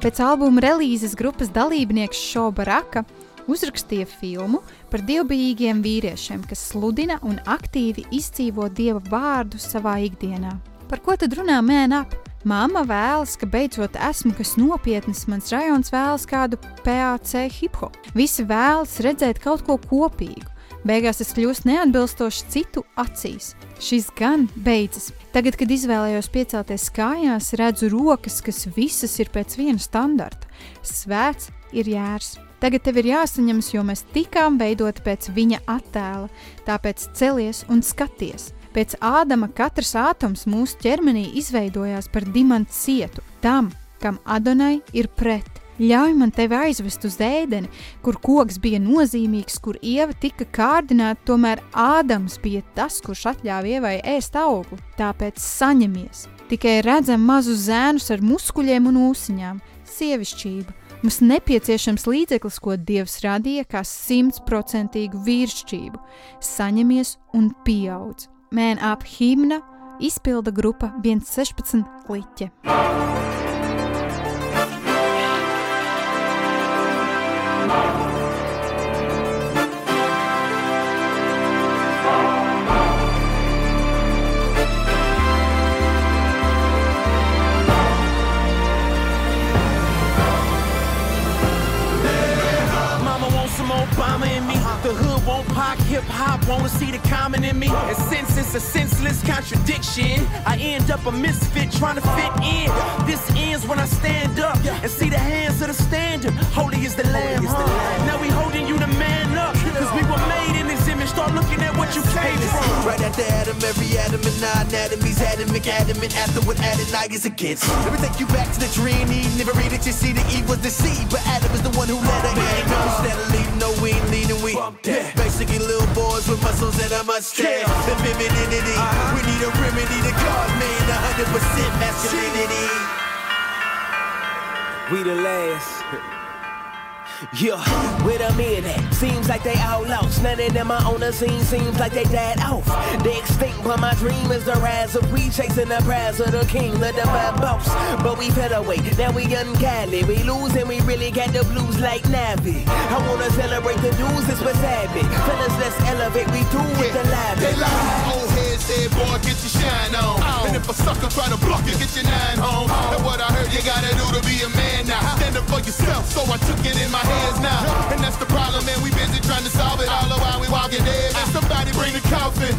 Pēc albuma relīzes grupas dalībnieks Šoba Raka uzrakstīja filmu par dievbijīgiem vīriešiem, kas sludina un aktīvi izdzīvo dieva vārdu savā ikdienā. Par ko tad runā mēnap? Māma vēlas, ka beidzot esmu kas nopietns, mans rajons vēlas kādu PAC hip hop. Visi vēlas redzēt kaut ko kopīgu. Beigās es kļūstu neatbilstoši citu acīs. Šis gan beidzas. Tagad, kad izvēlējos piecelties kājās, redzu rokas, kas visas ir pēc viena standarta. Svēts ir jērs. Tagad tev ir jāsaņemas, jo mēs tikām veidoti pēc viņa attēla. Tāpēc celies un skaties. Pēc Ādama katrs atoms mūsu ķermenī izveidojās par dimantu cietu, tam, kam Adonai ir pret. Ļauj man tevi aizvest uz ēdeni, kur koks bija nozīmīgs, kur ieva tika kārdināta, tomēr Ādams bija tas, kurš atļāva ievai ēst augli. Tāpēc saņemies. Tikai redzam mazus zēnus ar muskuļiem un ūsiņām, sievišķību. Mums nepieciešams līdzeklis, ko Dievs radīja kā simtprocentīgu vīrišķību. Saņemies un pieaudz. Man ap himna izpilda grupa 116 kliķe. Hop, wanna see the common in me. And since it's a senseless contradiction, I end up a misfit trying to fit in. This ends when I stand up and see the hands of the standard. Holy is the Lamb. Huh? Now we holding you to man up, cause we were made in his image. Start looking at what you came from. Right after Adam, every atom and nine atomies, atomic, adamant. After what added, I is against. Let me take you back to the dream. Eve never read it, you see the Eve was the seed, but Adam is the one who let her in. Instead we. Yeah. Basically, little boys with muscles and a mustache. The femininity, uh-huh. we need a remedy to God, man. 100% masculinity. We the last. Yeah, where the men at? Seems like they all lost. None of them are on the scene, seems like they died off. They extinct, but my dream is the rise of we chasing the prize of the king, of the bad boss. But we fell away, now we ungodly. We lose and we really got the blues like Navi. I wanna celebrate the news, it's what's happening. Fellas, let's elevate, we do with the live. They lie, old head said, boy, get your shine on. Oh. And if a sucker try to block you, get your nine home. Oh. And what I heard you gotta do to be a man now. Stand up for yourself, so I took it in my hands now. And that's the problem, man. We busy trying to solve it all the while we walking dead. Man, somebody bring the coffin.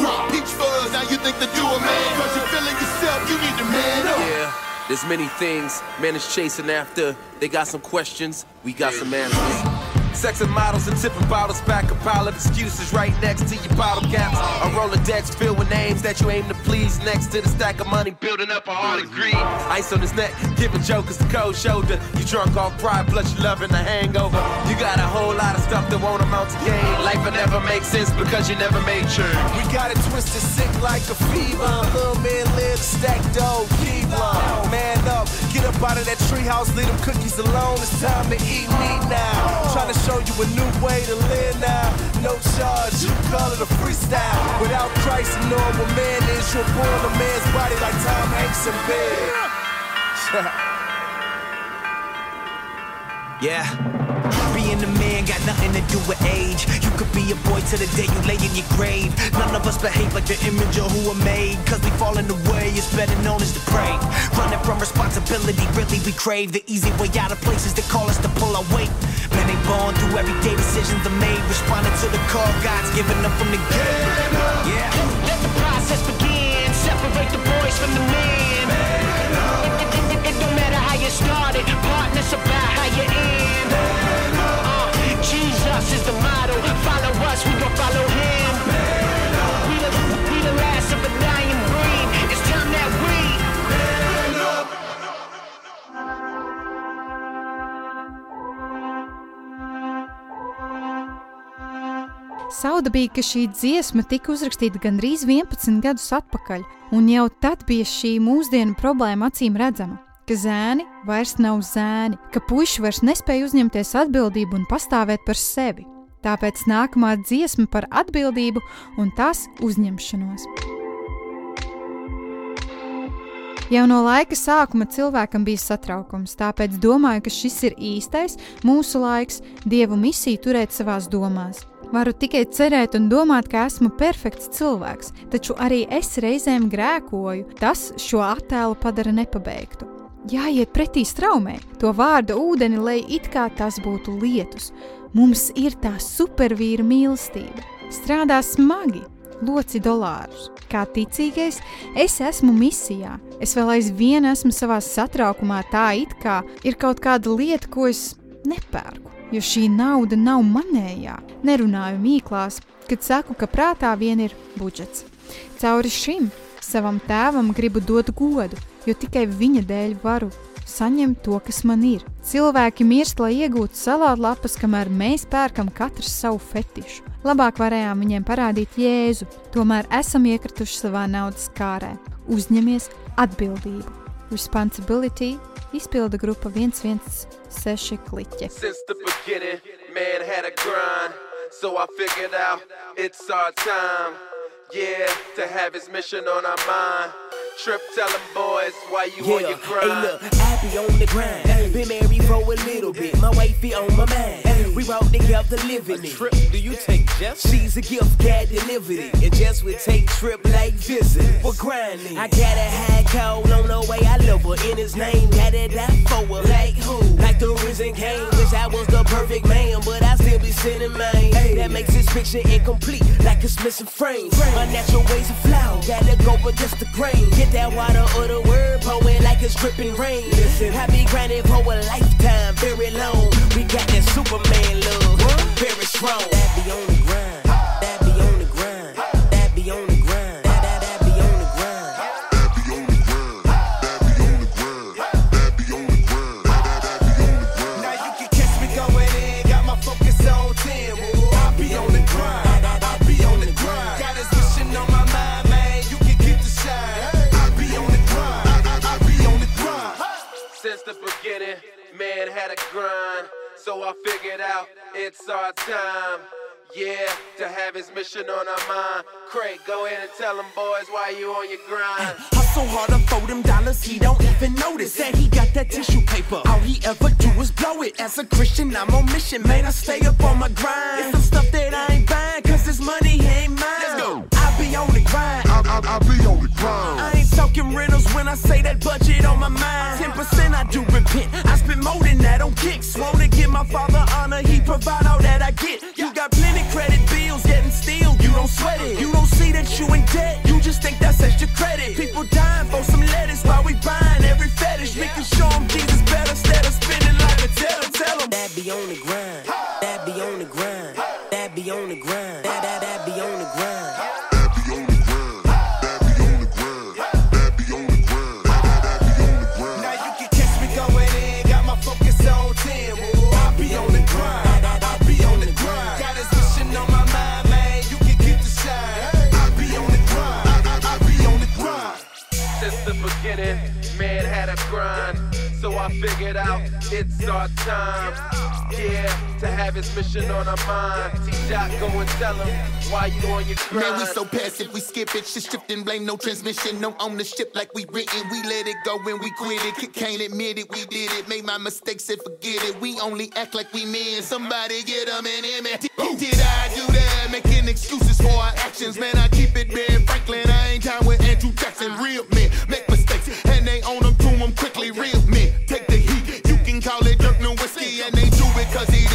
Drop peach fuzz. Now you think that you a man. Cause you feeling yourself, you need to man up. Yeah, there's many things man is chasing after. They got some questions, we got some answers. Sex and models and tipping bottles back a pile of excuses right next to your bottle caps. A Rolodex filled with names that you aim to please. Next to the stack of money building up a heart of greed. Ice on his neck, giving jokers the cold shoulder. You drunk off pride, plus you loving the hangover. You got a whole lot of stuff that won't amount to gain. Life will never make sense because you never made sure. We got it twisted sick like a fever. Little man live stack dough, keep. Man up, get up out of that treehouse, leave them cookies alone. It's time to eat meat now. Trying to show you a new way to live now. No charge, you call it a freestyle. Without Christ, a normal man is you're born a man's body like Tom Hanks in bed. Yeah. Being a man got nothing to do with age. You could be a boy till the day you lay in your grave. None of us behave like the image of who we're made. Cause we fall in the way, it's better known as the prey. Running from responsibility, really we crave the easy way out of places that call us to pull our weight. Man, they born through everyday decisions are made. Responding to the call God's giving up from the game. Yeah. Let the process begin. Separate the boys from the men. It, it, it, it don't matter how you started. Partners about how you end. Jesus is the model. Follow us, we gon' follow him. We the, we the last of a dying breed. It's time that we. Saudabīgi, ka šī dziesma tika uzrakstīta gandrīz 11 gadus atpakaļ, un jau tad bija šī mūsdienu problēma acīm redzama. Ka zēni vairs nav zēni, ka puiši vairs nespēja uzņemties atbildību un pastāvēt par sevi. Tāpēc nākamā dziesma par atbildību un tās uzņemšanos. Jau no laika sākuma cilvēkam bija satraukums, tāpēc domāju, ka šis ir īstais mūsu laiks, dievu misiju turēt savās domās. Varu tikai cerēt un domāt, ka esmu perfekts cilvēks, taču arī es reizēm grēkoju. Tas šo attēlu padara nepabeigtu. Jāiet pretī straumē, to vārdu ūdeni, lai it kā tas būtu lietus. Mums ir tā supervīra mīlestība. Strādā smagi, loci dolārus. Kā ticīgais, es esmu misijā. Es vēl aizvien esmu savā satraukumā, tā it kā ir kaut kāda lieta, ko es nepērku. Jo šī nauda nav manējā. Nerunāju mīklās, kad saku, ka prātā vien ir budžets. Cauri šim savam tēvam gribu dot godu, jo tikai viņa dēļ varu saņemt to, kas man ir. Cilvēki mirst, lai iegūtu salātlapas, kamēr mēs pērkam katrs savu fetišu. Labāk varējām viņiem parādīt Jēzu, tomēr esam iekrituši savā naudas kārē. Uzņemies atbildību. Responsibility izpilda grupa 116 kliķe. Man had a grind. So I figured out it's our time. Yeah, to have his mission on our mind. Trip, tell them boys why you on your grind. Hey, look, I be on the grind. Been married for a little bit. My wife be on my mind. We walk together living it. Trip, do you take Jess? She's a gift, God delivered it. And Jess would take trip like visit. We're grinding. I got a high call on the way I love her. In his name, got it out for her. Like who? Like the risen king. Wish I was the perfect man, but I still be representing man. That makes this picture incomplete, like it's missing frames. Unnatural ways of flow, gotta go against the grain. Get that water or the word pouring like it's dripping rain. Listen, I be grinding for a lifetime, very long. We got that Superman love, very strong. That the grind, that I figured out it's our time. Yeah, to have his mission on our mind. Craig, go ahead and tell them boys why you on your grind. Hustle harder for them dollars, he don't even notice that he got that tissue paper. All he ever do is blow it. As a Christian, I'm on mission, man. I stay up on my grind. It's some stuff that I ain't buying, cause this money ain't mine. Let's go. I be on the grind. I, I, I be on the grind. I ain't talking rentals when I say that budget on my mind. 10% I do repent. I spend more than that on kicks. Wanna give my father honor, he provide all that I get. You got plenty credit bills getting steal. You don't sweat it. You don't see that you in debt. You just think that's extra credit. People dying for some lettuce while we buying every fetish. We can show them Jesus better instead of spending like a tell them, tell them. That be on the grind. That be on the grind. That be on the grind. I figured out it's our time. Yeah, to have his mission on our mind. T-Dot, go and tell him why you on your grind. Man, we so passive, we skip it. Shit stripped and blame, no transmission, no ownership like we written. We let it go when we quit it. Can't admit it, we did it. Made my mistakes and forget it. We only act like we men. Somebody get them in him. Did, did I do that? Making excuses for our actions. Man, I keep it Ben Franklin. I ain't down with Andrew Jackson. Real And they do it cause he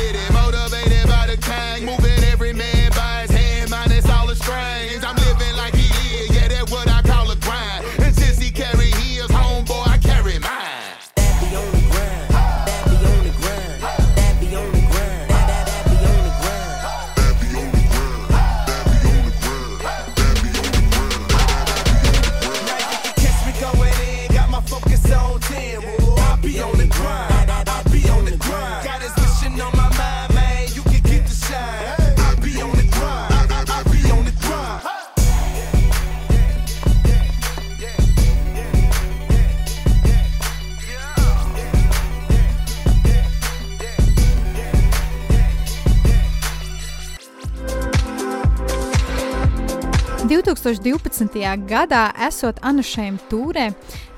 2012. gadā, esot Anušēm tūrē,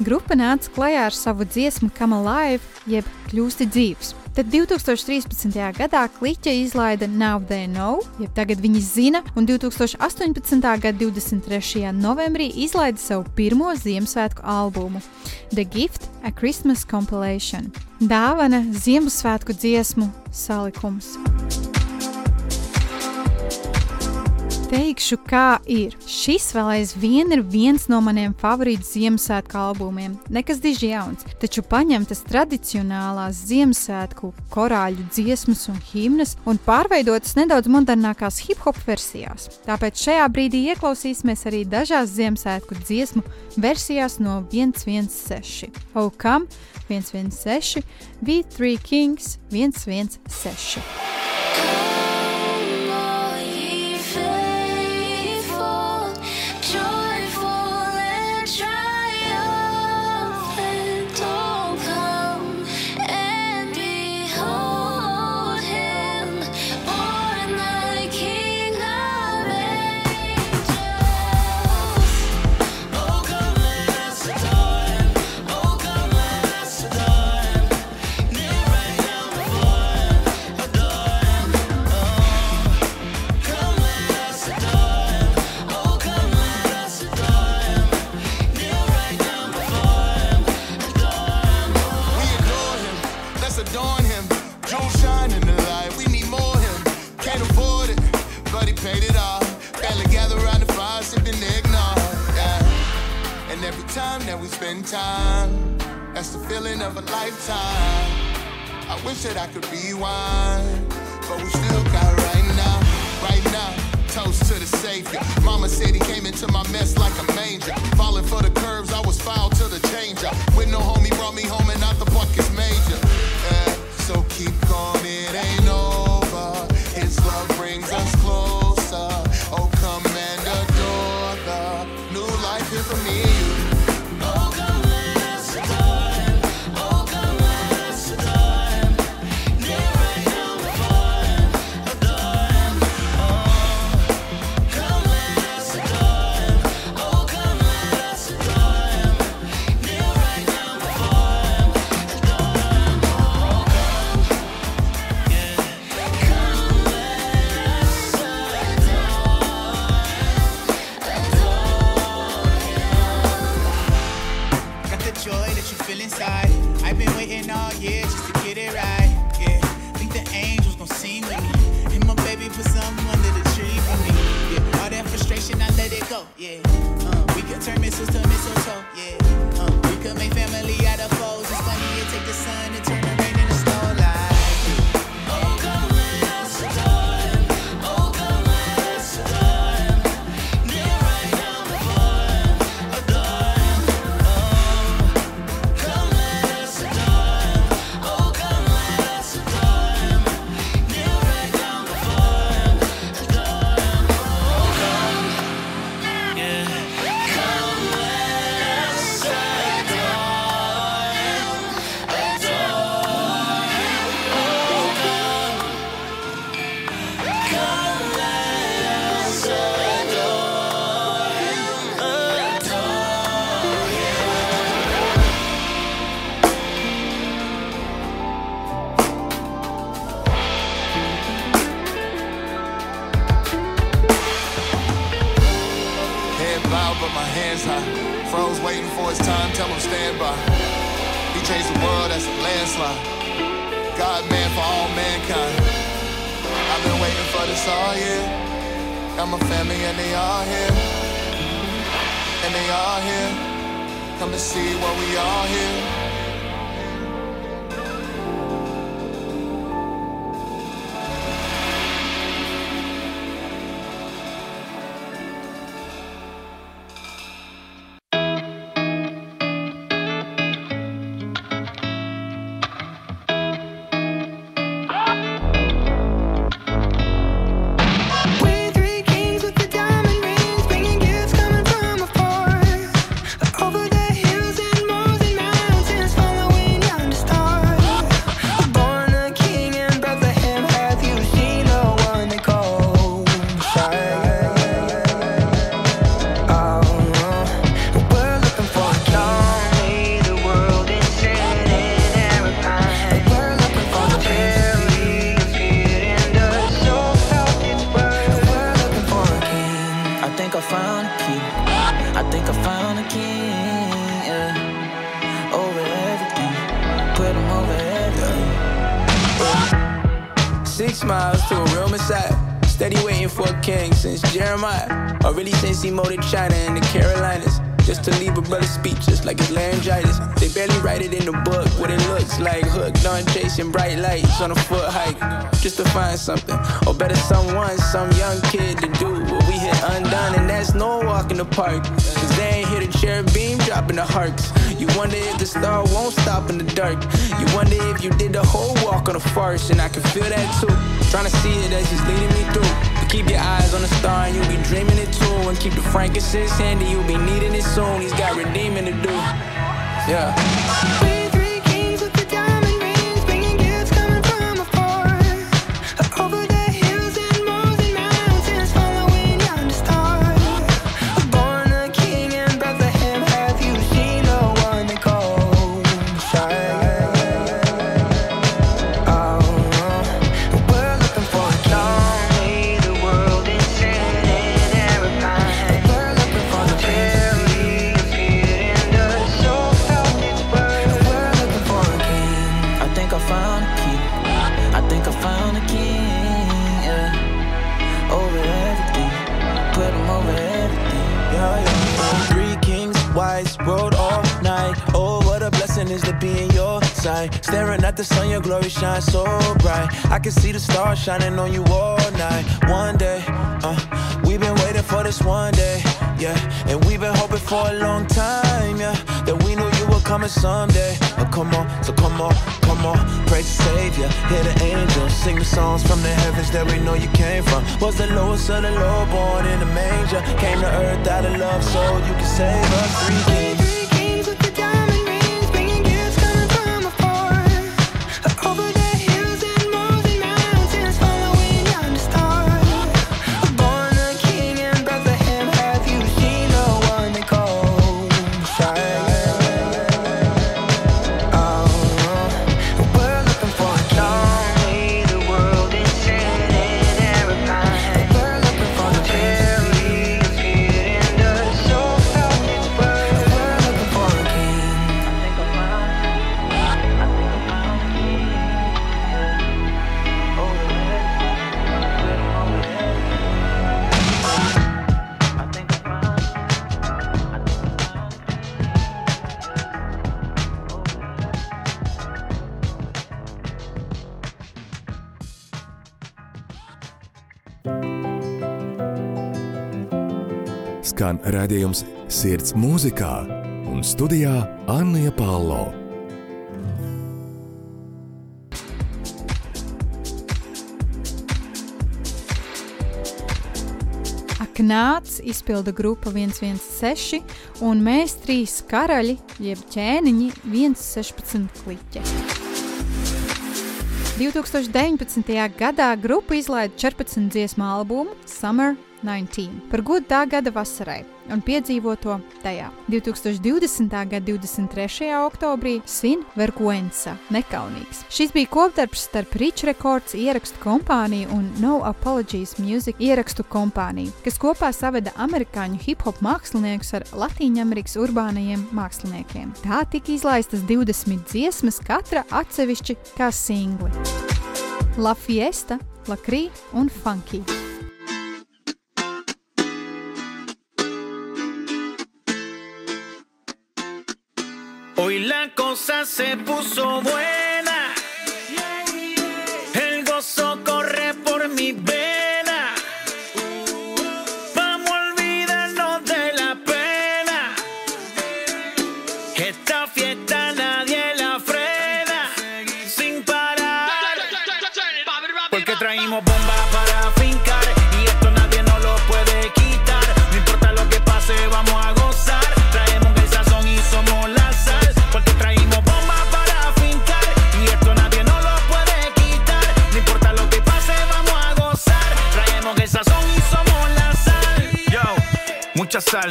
grupa nāca klajā ar savu dziesmu Come Alive, jeb Kļūsti dzīves. Tad 2013. gadā Kliķa izlaida Now They Know, jeb tagad viņi zina, un 2018. gada 23. novembrī izlaida savu pirmo Ziemassvētku albumu The Gift – A Christmas Compilation. Dāvana Ziemassvētku dziesmu salikums. Teikšu, kā ir. Šis vēl aizvien ir viens no maniem favorītu Ziemassvētku albumiem. Nekas diži jauns, taču paņemtas tradicionālās Ziemassvētku korāļu dziesmas un himnas un pārveidotas nedaudz modernākās hip hop versijās. Tāpēc šajā brīdī ieklausīsimies arī dažās Ziemassvētku dziesmu versijās no 116. Aukam 116, V3 Kings 116. Six smiles to a real messiah. Steady waiting for a king since Jeremiah, or really since he molded China and the Carolinas just to leave a brother speechless like it's laryngitis. They barely write it in the book what it looks like. Hooked on chasing bright lights on a foot hike just to find something, or better, someone, some young kid to do what we hit undone. And that's no walk in the park, cause they ain't hit a cherubim dropping the hearts. You wonder if the star won't stop in the dark. You wonder if you did the whole walk on a farce, and I can feel that too. Trying to see it as he's leading me through. Keep your eyes on the star and you'll be dreaming it too. And keep the frankincense handy, you'll be needing it soon. He's got redeeming to do. Yeah. Sight. Staring at the sun, your glory shines so bright. I can see the stars shining on you all night. One day, uh, we've been waiting for this one day, yeah. And we've been hoping for a long time, yeah. That we knew you were coming someday. Oh, come on, so come on, come on. Praise the Savior, hear the angels sing the songs from the heavens that we know you came from. Was the lowest of the low, born in a manger. Came to earth out of love, so you can save us. Three redzējums Sirds mūzikā un studijā Anna Palo. Knāts izpilda grupa 116, un mēs trīs karaļi, jeb ķēniņi, 116 kliķi. 2019. gadā grupa izlaida 14 dziesmu albumu Summer 19 par godu tā gada vasarai un piedzīvoto tajā. 2020. gada 23. oktobrī svin Verguensa nekaunīgs. Šis bija kopdarbs starp Rich Records ierakstu kompāniju un No Apologies Music ierakstu kompāniju, kas kopā saveda amerikāņu hip-hop māksliniekus ar Latīņamerikas urbānajiem māksliniekiem. Tā tika izlaistas 20 dziesmas, katra atsevišķi kā singli. La Fiesta, La Crī un Funky. La cosa se puso buena.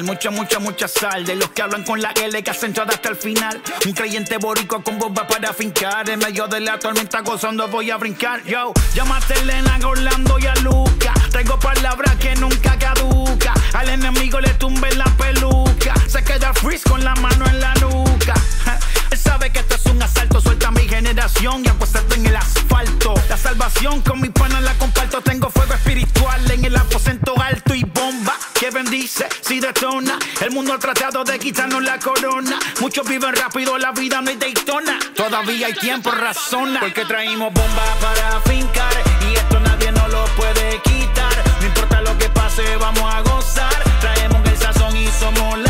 Mucha, mucha, mucha sal. De los que hablan con la L que hacen todo hasta el final. Un creyente boricua con bomba para fincar. En medio de la tormenta gozando voy a brincar. Yo, llámate a Elena, a Orlando y a Luca. Traigo palabras que nunca caduca. Al enemigo le tumbe la peluca. Se queda freeze con la mano en la nuca. Él sabe que esto es un asalto. Suelta mi generación y apuesta en el asfalto. La salvación con mi pana la comparto. Tengo fuego espiritual en el aposento alto y bomba bendice si detona. El mundo ha tratado de quitarnos la corona. Muchos viven rápido, la vida no hay Daytona. Todavía hay tiempo, razona. Porque traímos bombas para fincar. Y esto nadie nos lo puede quitar. No importa lo que pase, vamos a gozar. Traemos el sazón y somos la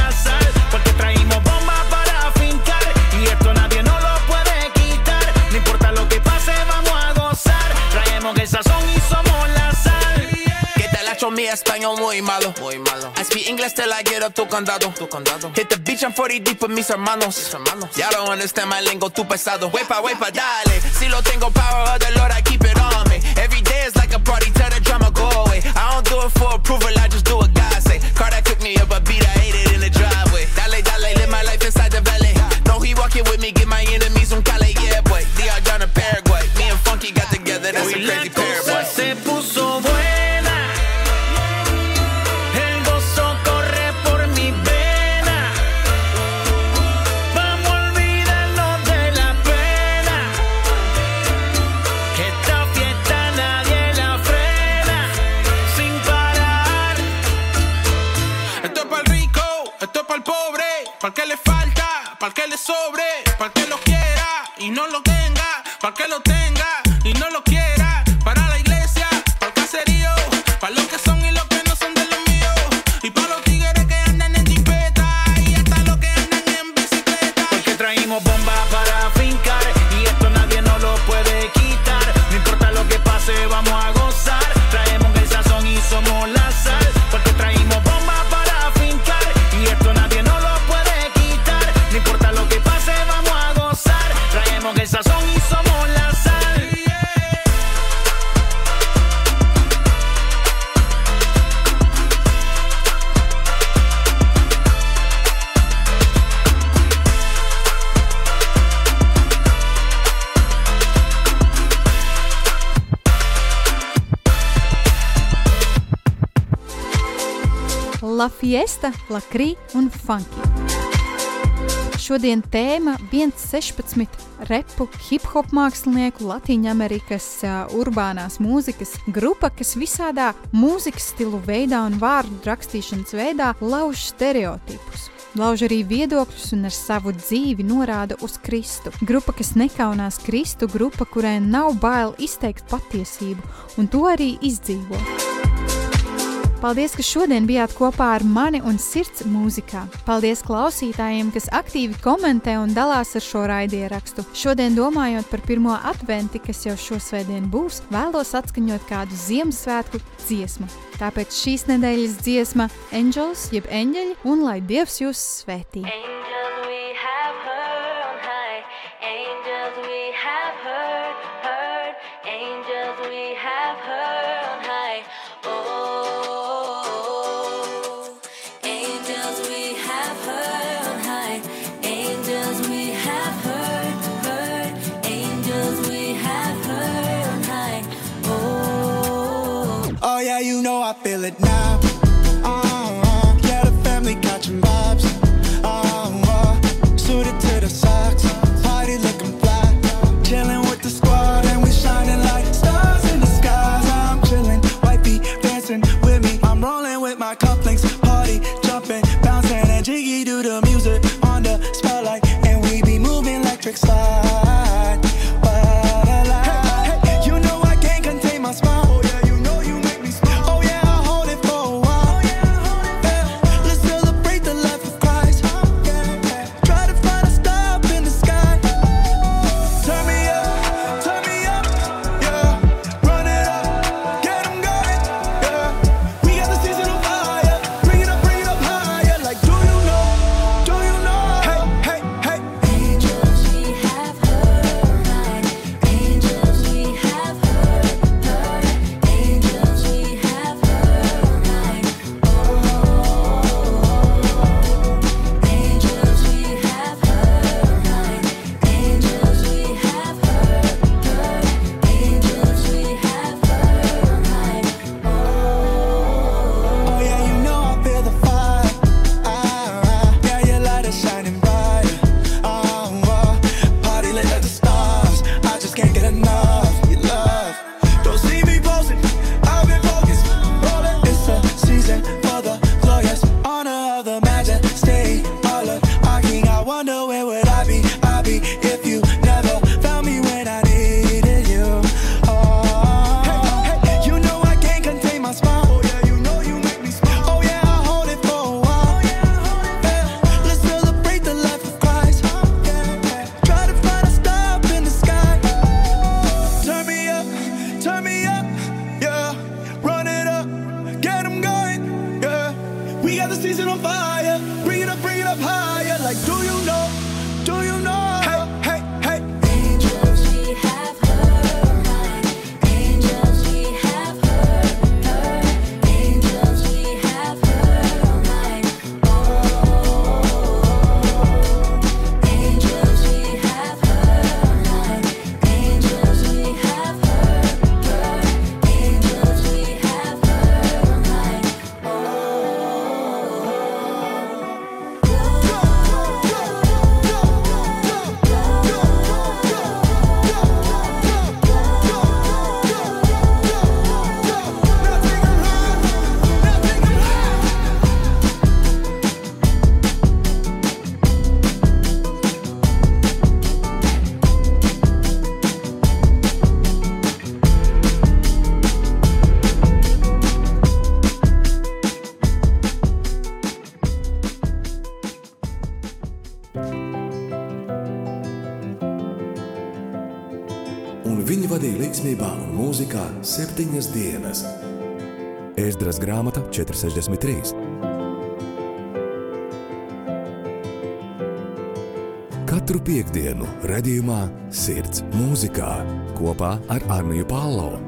Hecho mi español muy malo. Muy malo. I speak English till I get up tu condado. Tu condado. Hit the beach, I'm 40 deep with mis hermanos. hermanos. Ya don't understand my lingo, tu pesado. Wepa, wepa, dale. Si lo tengo power of the Lord, I keep it on me. Every day is like a party, tell the drama go away. I don't do it for approval, I just do what God say. Car that cooked me up a beat, I ate it in the driveway. Dale, dale, live my life inside the valley. No, he walking with me, get my enemies on Cali, yeah, boy. DR down to Paraguay. Me and Funky got together, that's a crazy pair, skaista, lakrī un funky. Šodien tēma 116 repu hip-hop mākslinieku Latvijas-Amerikas uh, urbānās mūzikas grupa, kas visādā mūzikas stilu veidā un vārdu rakstīšanas veidā lauž stereotipus. Lauž arī viedokļus un ar savu dzīvi norāda uz Kristu. Grupa, kas nekaunās Kristu, grupa, kurai nav bail izteikt patiesību un to arī izdzīvot. Paldies, ka šodien bijāt kopā ar mani un sirds mūzikā. Paldies klausītājiem, kas aktīvi komentē un dalās ar šo raidierakstu. Šodien, domājot par pirmo adventi, kas jau šosvētdien būs, vēlos atskaņot kādu Ziemassvētku dziesmu. Tāpēc šīs nedēļas dziesma Angels, jeb eņģeļi, un lai Dievs jūs svētī! Angels. 463. Katru piekdienu, redzējumā, sirds mūzikā kopā ar Arniju Pālau.